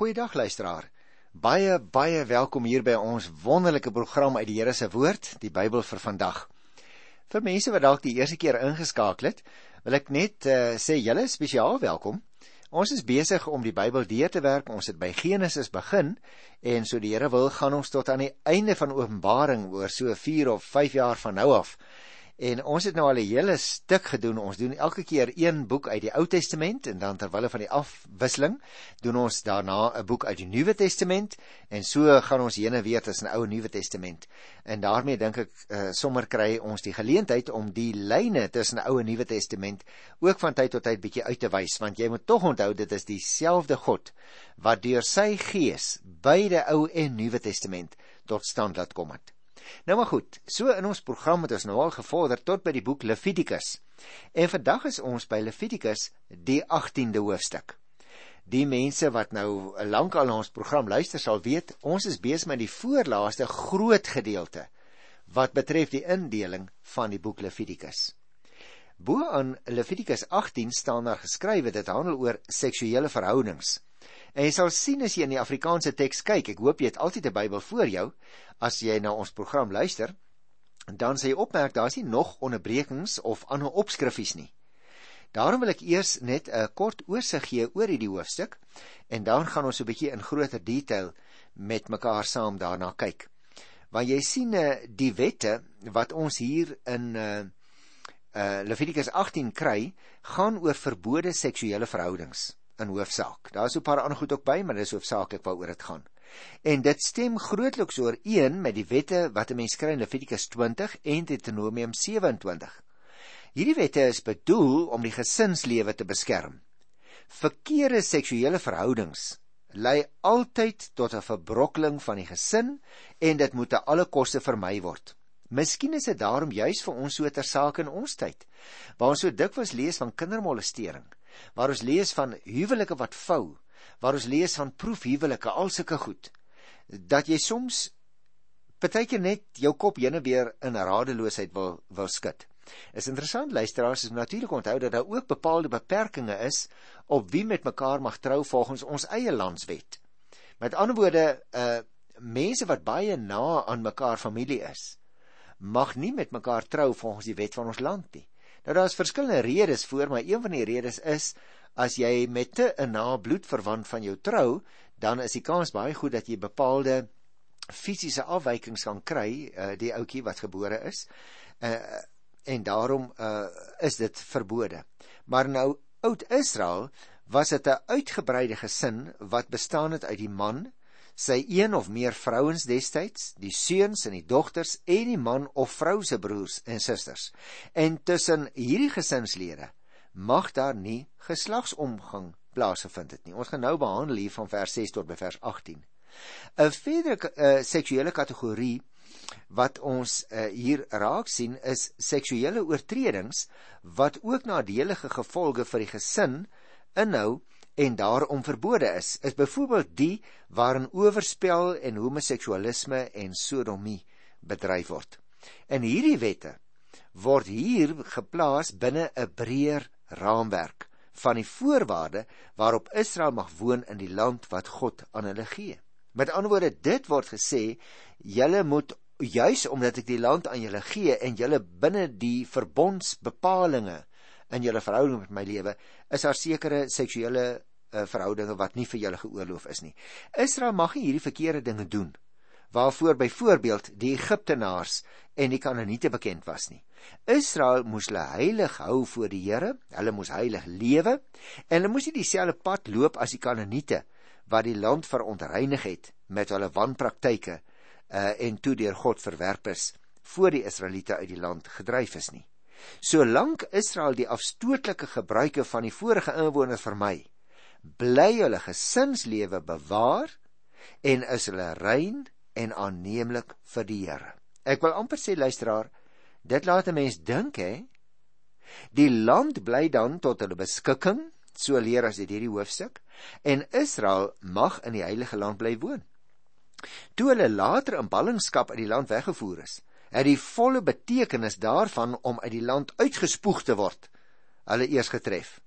Goeiedag luisteraar. Baie baie welkom hier by ons wonderlike program uit die Here se woord, die Bybel vir vandag. Vir mense wat dalk die eerste keer ingeskakel het, wil ek net uh, sê julle spesiaal welkom. Ons is besig om die Bybel deur te werk. Ons het by Genesis begin en so die Here wil gaan ons tot aan die einde van Openbaring oor so 4 of 5 jaar van nou af. En ons het nou al 'n hele stuk gedoen. Ons doen elke keer een boek uit die Ou Testament en dan terwyl van die afwisseling doen ons daarna 'n boek uit die Nuwe Testament en so gaan ons heen en weer tussen Ou en Nuwe Testament. En daarmee dink ek uh, sommer kry ons die geleentheid om die lyne tussen Ou en Nuwe Testament ook van tyd tot tyd bietjie uit te wys want jy moet tog onthou dit is dieselfde God wat deur sy gees beide Ou en Nuwe Testament tot stand laat kom het. Nou maar goed, so in ons program het ons nou al gevorder tot by die boek Levitikus. En vandag is ons by Levitikus, die 18de hoofstuk. Die mense wat nou lank al na ons program luister sal weet, ons is besig met die voorlaaste groot gedeelte wat betref die indeling van die boek Levitikus. Bo aan Levitikus 18 staan daar geskrywe dit handel oor seksuele verhoudings. En jy sal sien as jy in die Afrikaanse teks kyk, ek hoop jy het altyd 'n Bybel voor jou as jy na ons program luister, dan sal jy opmerk daar's nie nog onderbrekings of ander opskrifies nie. Daarom wil ek eers net 'n kort oorsig gee oor hierdie hoofstuk en dan gaan ons 'n bietjie in groter detail met mekaar saam daarna kyk. Want jy sien eh, die wette wat ons hier in uh Levitikus 18 kry, gaan oor verbode seksuele verhoudings in hoofsaak. Daar's 'n paar ander goed ook by, maar dis hoofsaaklik waaroor dit gaan. En dit stem grootliks ooreen met die wette wat 'n mens kry in Levitikus 20 en Deuteronomium 27. Hierdie wette is bedoel om die gesinslewe te beskerm. Verkeerde seksuele verhoudings lei altyd tot 'n verbrokkeling van die gesin en dit moet aan alle koste vermy word. Miskien is dit daarom juis vir ons so ter sake in ons tyd, waar ons so dikwels lees van kindermolestering waar ons lees van huwelike wat vou, waar ons lees van proefhuwelike, al sulke goed, dat jy soms partykeer net jou kop heen en weer in radeloosheid wil wil skud. Is interessant luisteraars, is natuurlik onthou dat daar ook bepaalde beperkings is op wie met mekaar mag trou volgens ons eie landswet. Met ander woorde, uh mense wat baie na aan mekaar familie is, mag nie met mekaar trou volgens die wet van ons land nie. Nou daar's verskillende redes voor, maar een van die redes is as jy met 'n na bloedverwant van jou trou, dan is die kans baie goed dat jy bepaalde fisiese afwykings kan kry, uh, die ouetjie wat gebore is. Uh en daarom uh is dit verbode. Maar nou oud Israel was dit 'n uitgebreide gesin wat bestaan het uit die man, sy een of meer vrouens destyds, die seuns en die dogters en die man of vrou se broers en susters. En tussen hierdie gesinslede mag daar nie geslagsomgang plaasgevind het nie. Ons gaan nou behandel hier van vers 6 tot by vers 18. 'n Verdere uh, seksuele kategorie wat ons uh, hier raak sien is seksuele oortredings wat ook nadelige gevolge vir die gesin inhou en daarom verbode is, is byvoorbeeld die waarin oorspel en homoseksualisme en sodomie bedryf word. En hierdie wette word hier geplaas binne 'n breër raamwerk van die voorwaarde waarop Israel mag woon in die land wat God aan hulle gee. Met ander woorde, dit word gesê, julle moet juis omdat ek die land aan julle gee en julle binne die verbondsbepalinge in julle verhouding met my lewe is daar sekere seksuele uh, verhoudinge wat nie vir julle geoorloof is nie. Israel mag nie hierdie verkeerde dinge doen waarvoor byvoorbeeld die Egiptenaars en die Kanaaniete bekend was nie. Israel moes hulle heilig hou voor die Here, hulle moes heilig lewe en hulle moes nie dieselfde pad loop as die Kanaaniete wat die land verontreinig het met hulle wanpraktyke uh, en toe deur God verwerp is voor die Israeliete uit die land gedryf is nie. Solank Israel die afstootlike gebruike van die vorige inwoners vermy, bly hulle gesinslewe bewaar en is hulle rein en aanneemlik vir die Here. Ek wil amper sê luisteraar, dit laat 'n mens dink hè. Die land bly dan tot hulle beskikking, so leer as dit hierdie hoofstuk, en Israel mag in die heilige land bly woon. Toe hulle later in ballingskap uit die land weggevoer is, het die volle betekenis daarvan om uit die land uitgespoeg te word hulle eers getref.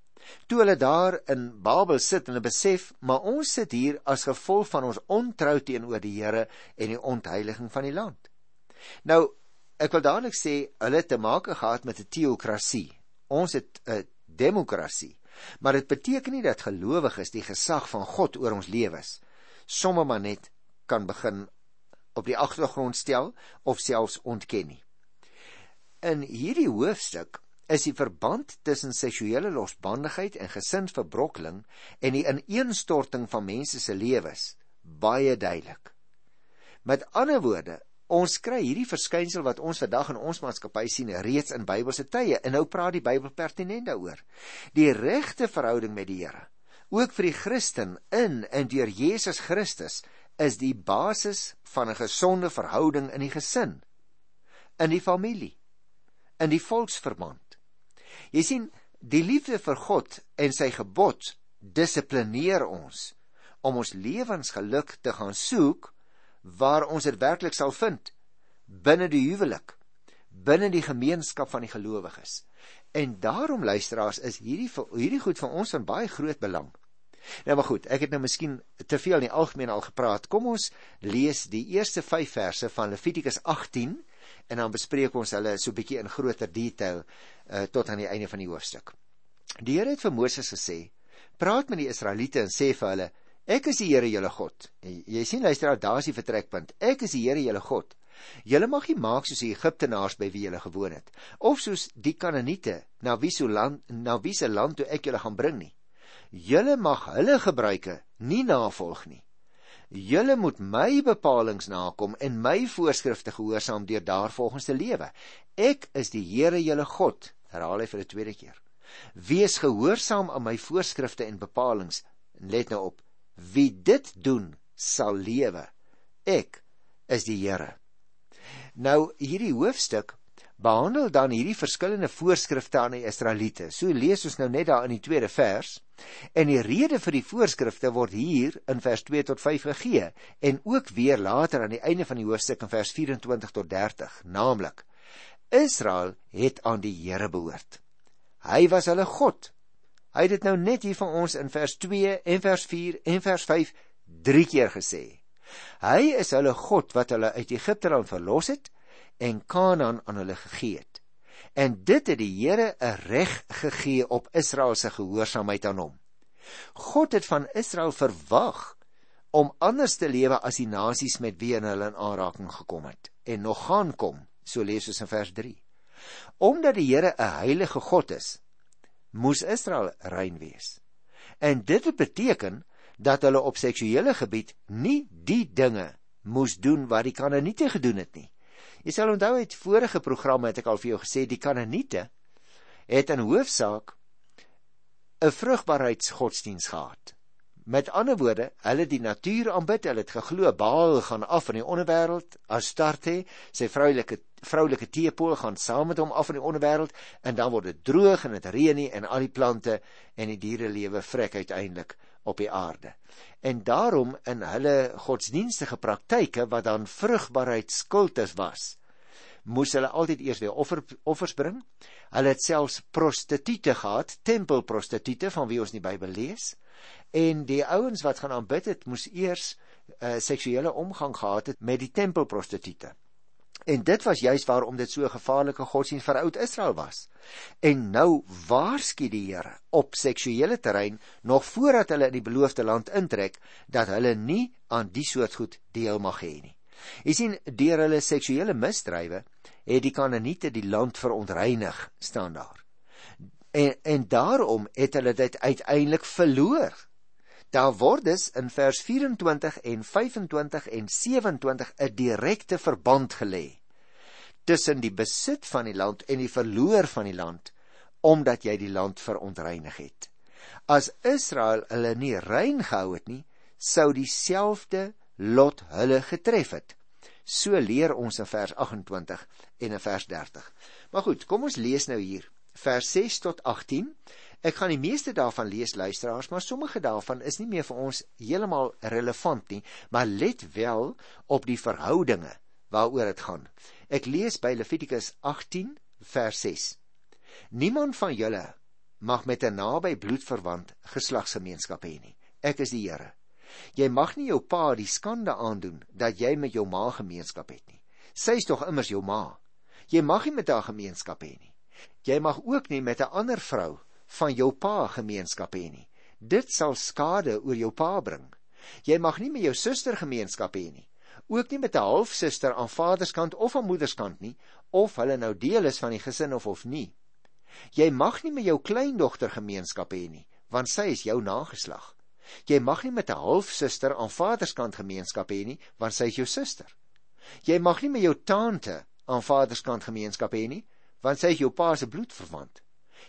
Toe hulle daar in Babel sit en hulle besef, maar ons sit hier as gevolg van ons ontrou teenoor die Here en die ontheiliging van die land. Nou, ek wil dadelik sê hulle het te maak gehad met 'n teokrasie. Ons het 'n demokrasie. Maar dit beteken nie dat gelowiges die gesag van God oor ons lewens sommer maar net kan begin op die agtergrond stel of selfs ontken nie. In hierdie hoofstuk is die verband tussen seksuele losbandigheid en gesinsverbrokkeling en die ineenstorting van mense se lewens baie duidelik. Met ander woorde, ons kry hierdie verskynsel wat ons vandag in ons maatskappy sien reeds in Bybelse tye en nou praat die Bybel pertinent daaroor. Die regte verhouding met die Here, ook vir die Christen in en deur Jesus Christus, is die basis van 'n gesonde verhouding in die gesin, in die familie, in die volksverband Jy sien, die liefde vir God en sy gebod dissiplineer ons om ons lewensgeluk te gaan soek waar ons dit werklik sal vind binne die huwelik, binne die gemeenskap van die gelowiges. En daarom luisteraars is hierdie hierdie goed vir ons van baie groot belang. Nou maar goed, ek het nou miskien te veel in die algemeen al gepraat. Kom ons lees die eerste 5 verse van Levitikus 18 en dan bespreek ons hulle so bietjie in groter detail uh, tot aan die einde van die hoofstuk. Die Here het vir Moses gesê: "Praat met die Israeliete en sê vir hulle: Ek is die Here julle God." En jy sien luister, daar is die vertrekpunt. Ek is die Here julle God. Julle mag nie maak soos die Egiptenaars by wie julle gewoon het, of soos die Kanaaniete na wie se land na wie se land toe ek julle gaan bring nie. Julle mag hulle gebruike nie navolg nie. Julle moet my bepalinge nakom en my voorskrifte gehoorsaam deur daarvolgens te lewe. Ek is die Here julle God, herhaal hy vir die tweede keer. Wees gehoorsaam aan my voorskrifte en bepalinge. Let nou op. Wie dit doen, sal lewe. Ek is die Here. Nou hierdie hoofstuk behandel dan hierdie verskillende voorskrifte aan die Israeliete. So lees ons nou net daar in die tweede vers. En die rede vir die voorskrifte word hier in vers 2 tot 5 gegee en ook weer later aan die einde van die hoofstuk in vers 24 tot 30, naamlik: Israel het aan die Here behoort. Hy was hulle God. Hy het dit nou net hier van ons in vers 2 en vers 4 en vers 5 drie keer gesê. Hy is hulle God wat hulle uit Egipte land verlos het en Kanaan aan hulle gegee het. En dit het die Here 'n reg gegee op Israel se gehoorsaamheid aan hom. God het van Israel verwag om anders te lewe as die nasies met wie hulle in aanraking gekom het en nog gaan kom, so lees ons in vers 3. Omdat die Here 'n heilige God is, moes Israel rein wees. En dit het beteken dat hulle op seksuele gebied nie die dinge moes doen wat die Kanaaniete gedoen het nie. Jy sal onthou uit vorige programme het ek al vir jou gesê die Kanaaniete het in hoofsaak 'n vrugbaarheidsgodsdiens gehad. Met ander woorde, hulle die natuur aanbid, hulle het geglo Baal gaan af in die onderwêreld, Astarte, sy vroulike vroulike teepool gaan saam met hom af in die onderwêreld en dan word dit droog en dit reën nie en al die plante en die diere lewe vrek uiteindelik op die aarde. En daarom in hulle godsdienstige praktyke wat dan vrugbaarheidskultus was, moes hulle altyd eers weer offer offers bring. Hulle het selfs prostituie gehad, tempelprostituie van wie ons in die Bybel lees. En die ouens wat gaan aanbid het, moes eers uh, seksuele omgang gehad het met die tempelprostituie. En dit was juis waarom dit so 'n gevaarlike godsdienst vir oud Israel was. En nou waarsku die Here op seksuele terrein nog voordat hulle in die beloofde land intrek dat hulle nie aan die soort goed deel mag hê nie. Jy sien, deur hulle seksuele misdrywe het die Kanaaniete die land verontreinig, staan daar. En en daarom het hulle dit uiteindelik verloor. Daar word dus in vers 24 en 25 en 27 'n direkte verband gelê tussen die besit van die land en die verloor van die land omdat jy die land verontreinig het. As Israel hulle nie rein gehou het nie, sou dieselfde lot hulle getref het. So leer ons in vers 28 en in vers 30. Maar goed, kom ons lees nou hier vers 6 tot 18 Ek gaan die meeste daarvan lees luisteraars, maar sommige daarvan is nie meer vir ons heeltemal relevant nie, maar let wel op die verhoudinge waaroor dit gaan. Ek lees by Levitikus 18 vers 6. Niemand van julle mag met 'n naby bloedverwant geslagsgemeenskap hê nie. Ek is die Here. Jy mag nie jou pa die skande aandoen dat jy met jou ma gemeenskap het nie. Sy is tog immers jou ma. Jy mag nie met haar gemeenskap hê nie. Jy mag ook nie met 'n ander vrou van jou pa gemeenskap hê nie. Dit sal skade oor jou pa bring. Jy mag nie met jou suster gemeenskap hê nie. Ook nie met 'n halfsuster aan vaderskant of aan moederskant nie, of hulle nou deel is van die gesin of of nie. Jy mag nie met jou kleindogter gemeenskap hê nie, want sy is jou nageslag. Jy mag nie met 'n halfsuster aan vaderskant gemeenskap hê nie, want sy is jou suster. Jy mag nie met jou tante aan vaderskant gemeenskap hê nie, want sy is jou pa se bloedverwant.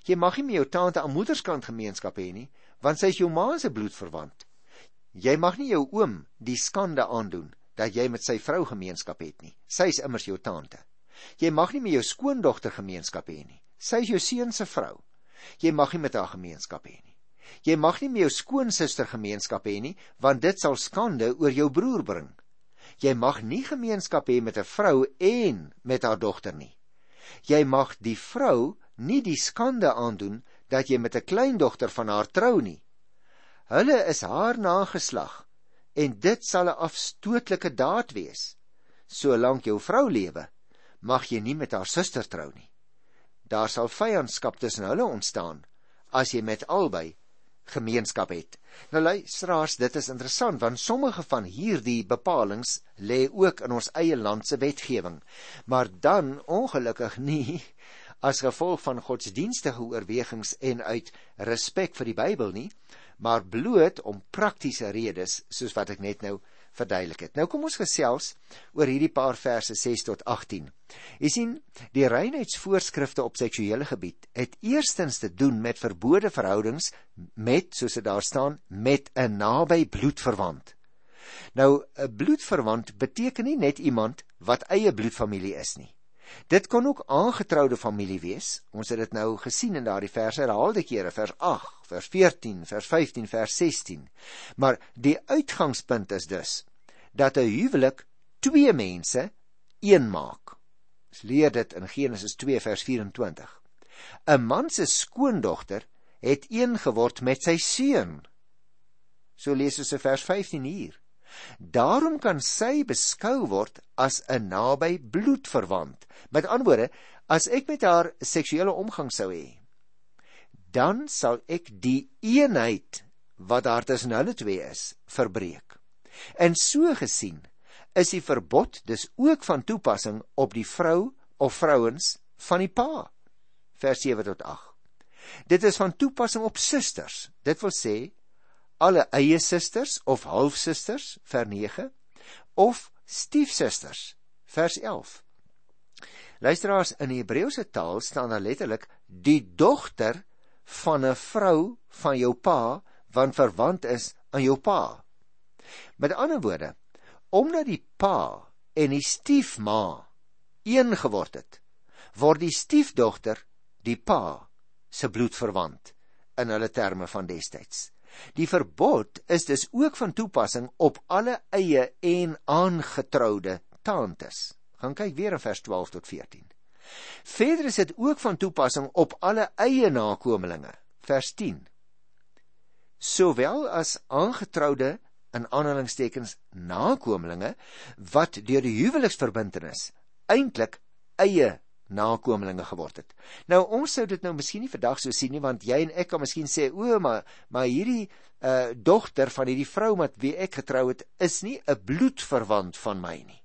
Jy mag nie met jou tante aan moederskant gemeenskap hê nie, want sy is jou ma se bloedverwant. Jy mag nie jou oom die skande aandoen dat jy met sy vrou gemeenskap het nie. Sy is immers jou tante. Jy mag nie met jou skoondogter gemeenskap hê nie. Sy is jou seun se vrou. Jy mag nie met haar gemeenskap hê nie. Jy mag nie met jou skoonsister gemeenskap hê nie, want dit sal skande oor jou broer bring. Jy mag nie gemeenskap hê met 'n vrou en met haar dogter nie. Jy mag die vrou nie die skande aandoen dat jy met 'n kleindogter van haar trou nie. Hulle is haar nageslag en dit sal 'n afstootlike daad wees. Solank jou vrou lewe, mag jy nie met haar suster trou nie. Daar sal vyandskap tussen hulle ontstaan as jy met albei gemeenskap het. Nou luisteraars, dit is interessant want sommige van hierdie bepalinge lê ook in ons eie land se wetgewing, maar dan ongelukkig nie as gevolg van godsdienstige oorwegings en uit respek vir die Bybel nie, maar bloot om praktiese redes soos wat ek net nou verduidelik het. Nou kom ons gesels oor hierdie paar verse 6 tot 18. Jy sien, die reinheidsvoorskrifte op seksuele gebied het eerstens te doen met verbode verhoudings met, soos dit daar staan, met 'n naby bloedverwant. Nou, 'n bloedverwant beteken nie net iemand wat eie bloedfamilie is nie. Dit kon ook aangetroude familie wees. Ons het dit nou gesien in daardie verse herhaalde kere, vers 8, vers 14, vers 15, vers 16. Maar die uitgangspunt is dus dat 'n huwelik twee mense een maak. Ons leer dit in Genesis 2 vers 24. 'n Man se skoondogter het een geword met sy seun. So lees ons in vers 15 hier. Daarom kan sy beskou word as 'n naby bloedverwant. Met ander woorde, as ek met haar seksuele omgang sou hê, dan sal ek die eenheid wat daar tussen hulle twee is, verbreek. En so gesien is die verbod dus ook van toepassing op die vrou of vrouens van die pa. Vers 7 tot 8. Dit is van toepassing op susters. Dit wil sê alle eie susters of halfsusters vers 9 of stiefsusters vers 11. Luisteraars in die Hebreëse taal staan daar letterlik die dogter van 'n vrou van jou pa wat verwant is aan jou pa. Met ander woorde, omdat die pa en die stiefma een geword het, word die stiefdogter die pa se bloedverwant in hulle terme van destyds. Die verbod is dus ook van toepassing op alle eie en aangetroude tantes. Gaan kyk weer in vers 12 tot 14. Verder is dit ook van toepassing op alle eie nakommelinge. Vers 10. Sowel as aangetroude in aanhalingstekens nakommelinge wat deur die huweliksverbintenis eintlik eie nakommelinge geword het. Nou ons sou dit nou miskien nie vandag so sien nie want jy en ek kan miskien sê o, maar maar hierdie uh dogter van hierdie vrou met wie ek getrou het is nie 'n bloedverwant van my nie.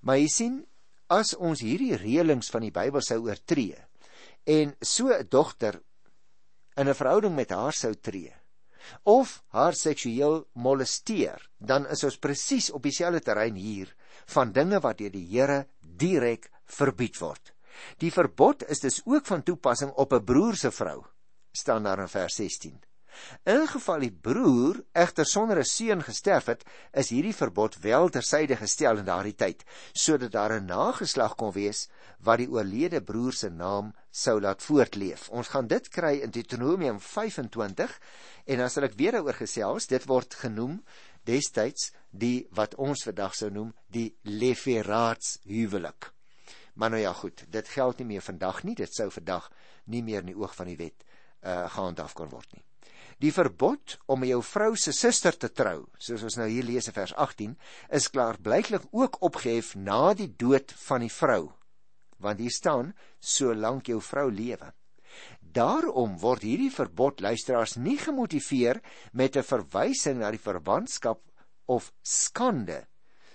Maar jy sien as ons hierdie reëlings van die Bybel sou oortree en so 'n dogter in 'n verhouding met haar sou tree of haar seksueel molesteer, dan is ons presies op dieselfde terrein hier van dinge wat deur die Here direk verbied word. Die verbod is dus ook van toepassing op 'n broer se vrou, staan daar in vers 16. In geval die broer egter sonder 'n seun gesterf het, is hierdie verbod wel tersyde gestel in daardie tyd, sodat daar 'n nageslag kon wees wat die oorlede broer se naam sou laat voortleef. Ons gaan dit kry in Deuteronomium 25 en dan sal ek weer daaroor gesels. Dit word genoem destyds die wat ons vandag sou noem die Leferaats huwelik. Maar nou ja goed, dit geld nie meer vandag nie. Dit sou vandag nie meer in die oog van die wet uh, gehandhaaf kan word nie. Die verbod om jou vrou se suster te trou, soos ons nou hier lees in vers 18, is klaarblyklik ook opgehef na die dood van die vrou. Want hier staan solank jou vrou lewe. Daarom word hierdie verbod luisteraars nie gemotiveer met 'n verwysing na die verwantskap of skande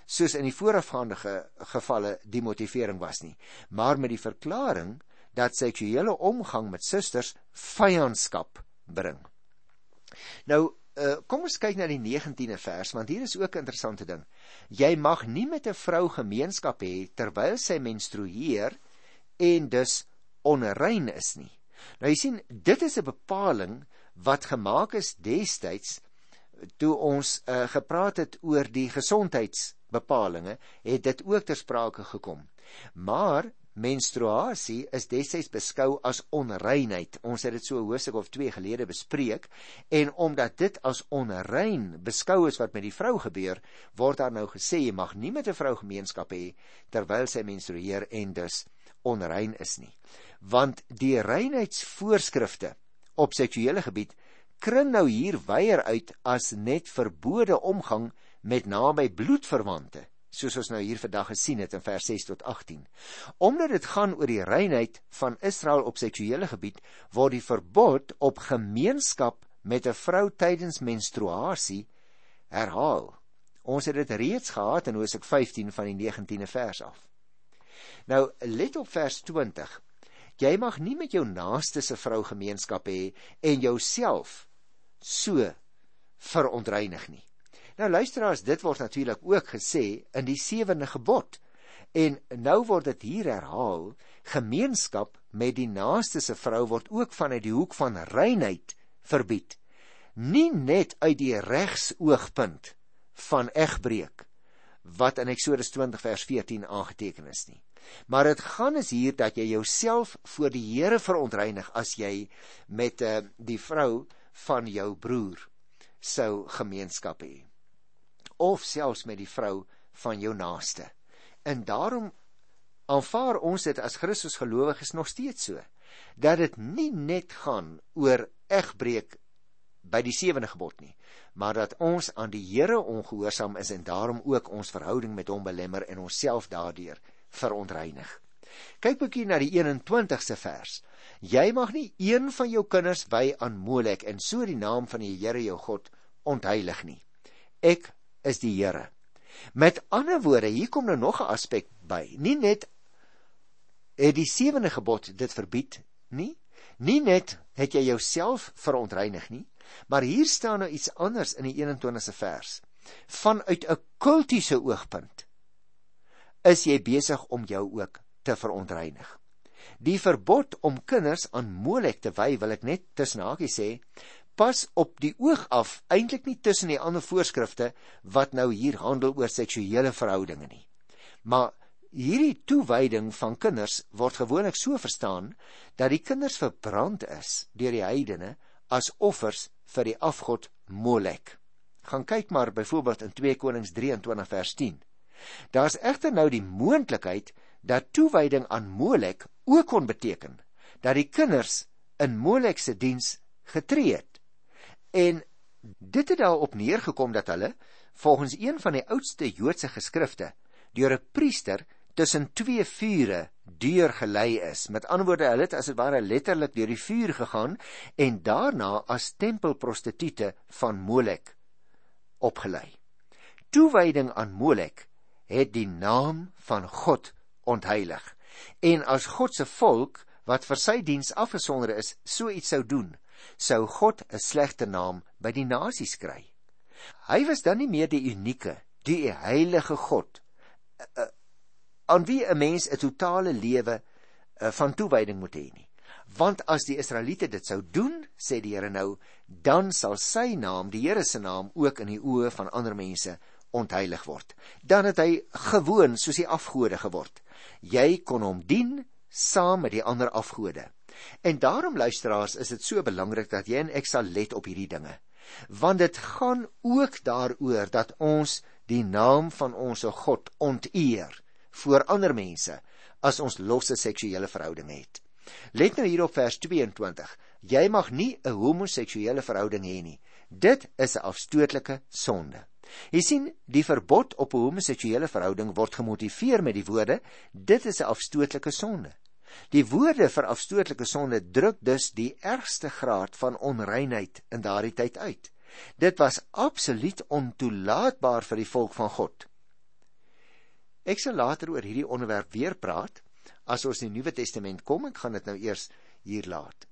soos in die voorafgaande ge gevalle die motivering was nie, maar met die verklaring dat seksuele omgang met susters vyandskap bring. Nou, uh, kom ons kyk na die 19de vers want hier is ook 'n interessante ding. Jy mag nie met 'n vrou gemeenskap hê terwyl sy menstrueer en dus onrein is nie. Nou jy sien, dit is 'n bepaling wat gemaak is destyds toe ons uh, gepraat het oor die gesondheidsbepalinge, het dit ook ter sprake gekom. Maar menstruasie is destyds beskou as onreinheid. Ons het dit so 'n hoofstuk of 2 gelede bespreek en omdat dit as onrein beskou is wat met die vrou gebeur, word daar nou gesê jy mag nie met 'n vrou gemeenskap hê terwyl sy menstrueer en dus onrein is nie. Want die reinheidsvoorskrifte op seksuele gebied kring nou hier weier uit as net verbode omgang met naby bloedverwante soos ons nou hier vandag gesien het in vers 6 tot 18. Omdat dit gaan oor die reinheid van Israel op seksuele gebied, word die verbod op gemeenskap met 'n vrou tydens menstruasie herhaal. Ons het dit reeds gehad in Hosea 15 van die 19de vers af. Nou let op vers 20. Jy mag nie met jou naaste se vrou gemeenskap hê en jouself so verontreinig nie. Nou luisteraars, dit word natuurlik ook gesê in die sewende gebod. En nou word dit hier herhaal, gemeenskap met die naaste se vrou word ook vanuit die hoek van reinheid verbied. Nie net uit die regsoogpunt van egbreek wat in Eksodus 20 vers 14 aangeteken is nie. Maar dit gaan is hier dat jy jouself voor die Here verontreinig as jy met uh, die vrou van jou broer sou gemeenskap hê of selfs met die vrou van jou naaste. En daarom aanvaar ons dit as Christus gelowiges nog steeds so dat dit nie net gaan oor egbreek by die sewende gebod nie, maar dat ons aan die Here ongehoorsaam is en daarom ook ons verhouding met hom belemmer en onsself daardeur verontreinig. Kyk bietjie na die 21ste vers. Jy mag nie een van jou kinders wy aan Molek en so die naam van die Here jou God ontheilig nie. Ek is die Here. Met ander woorde, hier kom nou nog 'n aspek by. Nie net het die sewende gebod dit verbied nie, nie net het jy jouself verontreinig nie, maar hier staan nou iets anders in die 21ste vers. Vanuit 'n kultiese oogpunt is jy besig om jou ook te verontreinig. Die verbod om kinders aan Molek te wy, wil ek net tussen hakies sê, pas op die oog af eintlik nie tussen die ander voorskrifte wat nou hier handel oor seksuele verhoudinge nie. Maar hierdie toewyding van kinders word gewoonlik so verstaan dat die kinders verbrand is deur die heidene as offers vir die afgod Molek. Gaan kyk maar byvoorbeeld in 2 Konings 23 vers 10. Daar's egter nou die moontlikheid dat toewyding aan Molek ook kon beteken dat die kinders in Molek se diens getree het. En dit het daarop neergekom dat hulle volgens een van die oudste Joodse geskrifte deur 'n priester tussen twee vure deurgelei is. Met ander woorde, hulle het as dit ware letterlik deur die vuur gegaan en daarna as tempelprostituie van Molek opgelei. Toewyding aan Molek het die naam van God ontheilig. En as God se volk wat vir sy diens afgesonder is, so iets sou doen, sou God 'n slegte naam by die nasies kry. Hy was dan nie meer die unieke, die heilige God uh, uh, aan wie 'n mens 'n totale lewe uh, van toewyding moet hê nie. Want as die Israeliete dit sou doen, sê die Here nou, dan sal sy naam, die Here se naam, ook in die oë van ander mense ontheilig word. Dan het hy gewoon soos die afgode geword. Jy kon hom dien saam met die ander afgode. En daarom luisteraars, is dit so belangrik dat jy en ek sal let op hierdie dinge. Want dit gaan ook daaroor dat ons die naam van ons God onteer voor ander mense as ons losse seksuele verhouding het. Let nou hier op vers 22. jy mag nie 'n homoseksuele verhouding hê nie. Dit is 'n afstootlike sonde. Jy sien, die verbod op 'n homoseksuele verhouding word gemotiveer met die woorde: dit is 'n afstootlike sonde. Die woorde vir afstootlike sonde druk dus die ergste graad van onreinheid in daardie tyd uit. Dit was absoluut ontoelaatbaar vir die volk van God. Ek sal later oor hierdie onderwerp weer praat as ons in die Nuwe Testament kom. Ek gaan dit nou eers hier laat.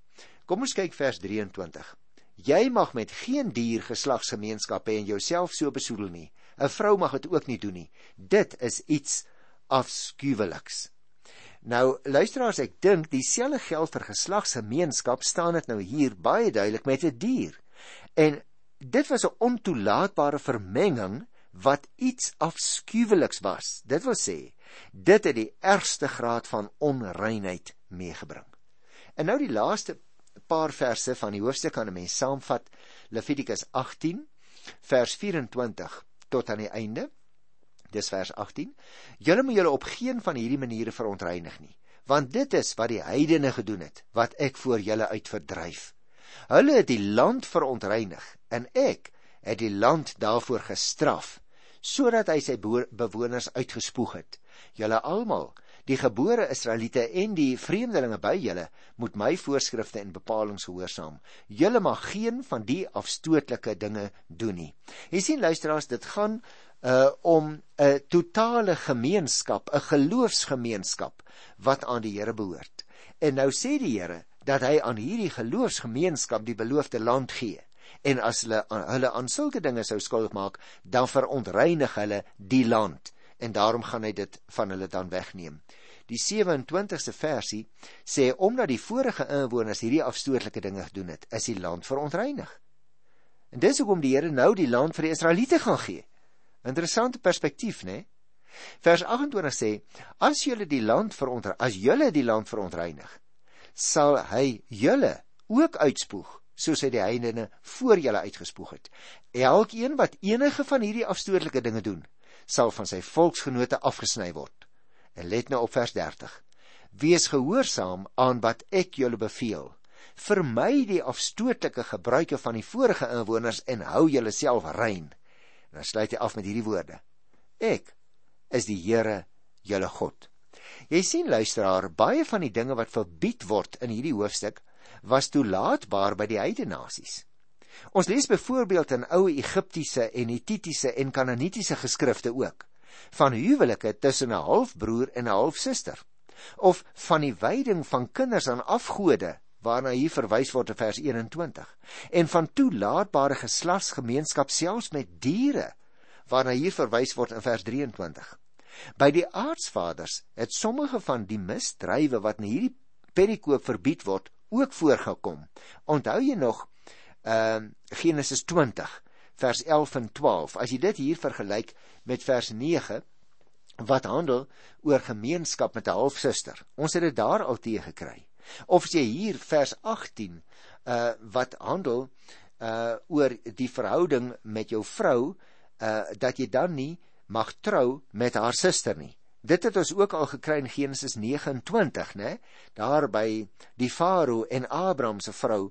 Kom ons kyk vers 23. Jy mag met geen dier geslagsgemeenskap hê en jouself so besoedel nie. 'n Vrou mag dit ook nie doen nie. Dit is iets afskuweliks. Nou luisteraars, ek dink dieselfde geld vir geslagsgemeenskap staan dit nou hier baie duidelik met 'n die dier. En dit was 'n ontoelaatbare vermenging wat iets afskuweliks was. Dit wil sê, dit het die ergste graad van onreinheid meegebring. En nou die laaste paar verse van die hoofstuk kan 'n mens saamvat. Levitikus 18 vers 24 tot aan die einde. Dis vers 18. Julle moet julle op geen van hierdie maniere verontreinig nie, want dit is wat die heidene gedoen het, wat ek voor julle uit verdryf. Hulle het die land verontreinig en ek het die land daarvoor gestraf sodat hy sy bewoners uitgespoeg het. Julle almal Die gebore Israeliete en die vreemdelinge by julle moet my voorskrifte en bepalinge gehoorsaam. Julle mag geen van die afstootlike dinge doen nie. Jy sien luisteraars, dit gaan uh om 'n totale gemeenskap, 'n geloofsgemeenskap wat aan die Here behoort. En nou sê die Here dat hy aan hierdie geloofsgemeenskap die beloofde land gee. En as hulle hulle aan sulke dinge sou skuldig maak, dan verontreinig hulle die land en daarom gaan hy dit van hulle dan wegneem. Die 27ste versie sê omdat die vorige inwoners hierdie afstootlike dinge gedoen het, is die land verontreinig. En dis hoekom die Here nou die land vir die Israeliete gaan gee. Interessante perspektief, né? Vers 28 sê: As julle die land verontreinig, as julle die land verontreinig, sal hy julle ook uitspoeg soos hy die heidene voor julle uitgespoeg het. Elkeen wat enige van hierdie afstootlike dinge doen, sal van sy volksgenote afgesny word. En let nou op vers 30. Wees gehoorsaam aan wat ek julle beveel. Vermy die afstootlike gebruike van die vorige inwoners en hou julleself rein. En dan sluit hy af met hierdie woorde: Ek is die Here, julle God. Jy sien luisteraar, baie van die dinge wat verbied word in hierdie hoofstuk was toelaatbaar by die heidene nasies. Ons lees byvoorbeeld in ou Egiptiese en Hittitiese en Kanaanitiese geskrifte ook van huwelike tussen 'n halfbroer en 'n halfsuster of van die wyding van kinders aan afgode waarna hier verwys word in vers 21 en van toelaatbare geslagsgemeenskap selfs met diere waarna hier verwys word in vers 23 by die aardsvaders het sommige van die misdrywe wat in hierdie perikoop verbied word ook voorgekom. Onthou jy nog uh Genesis 20 vers 11 en 12. As jy dit hier vergelyk met vers 9 wat handel oor gemeenskap met 'n halfsuster. Ons het dit daar al teë gekry. Of as jy hier vers 18 uh wat handel uh oor die verhouding met jou vrou uh dat jy dan nie mag trou met haar suster nie. Dit het ons ook al gekry in Genesis 29, né? Daar by die Farao en Abraham se vrou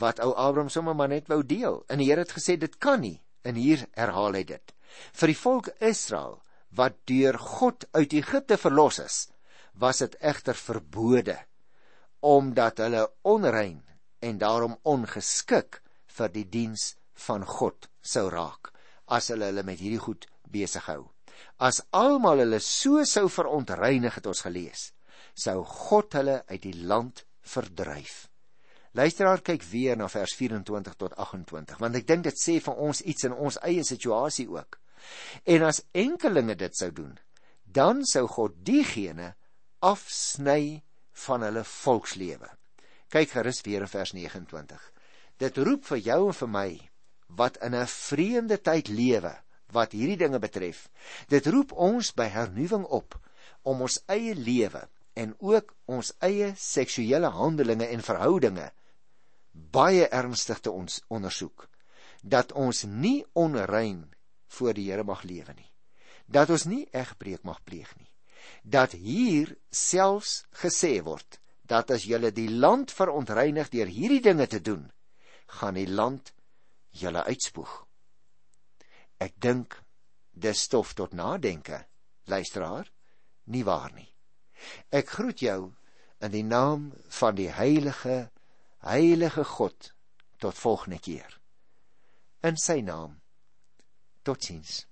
wat ou Abraham sommer maar net wou deel. En die Here het gesê dit kan nie. En hier herhaal hy dit. Vir die volk Israel wat deur God uit Egipte verlos is, was dit egter verbode omdat hulle onrein en daarom ongeskik vir die diens van God sou raak as hulle hulle met hierdie goed besig hou as almal hulle so sou verontreinig het ons gelees, sou God hulle uit die land verdryf. Luisteraar kyk weer na vers 24 tot 28, want ek dink dit sê vir ons iets in ons eie situasie ook. En as enkelinge dit sou doen, dan sou God diegene afsny van hulle volkslewe. Kyk gerus weer in vers 29. Dit roep vir jou en vir my wat in 'n vreemde tyd lewe wat hierdie dinge betref. Dit roep ons by hernuwing op om ons eie lewe en ook ons eie seksuele handelinge en verhoudinge baie ernstig te ons ondersoek dat ons nie onrein voor die Here mag lewe nie dat ons nie egbreek mag pleeg nie dat hier selfs gesê word dat as julle die land verontreinig deur hierdie dinge te doen, gaan die land julle uitspoeg. Ek dink dis stof tot nadenke, luisteraar, nie waar nie. Ek groet jou in die naam van die heilige heilige God tot volgende keer. In sy naam. Totsiens.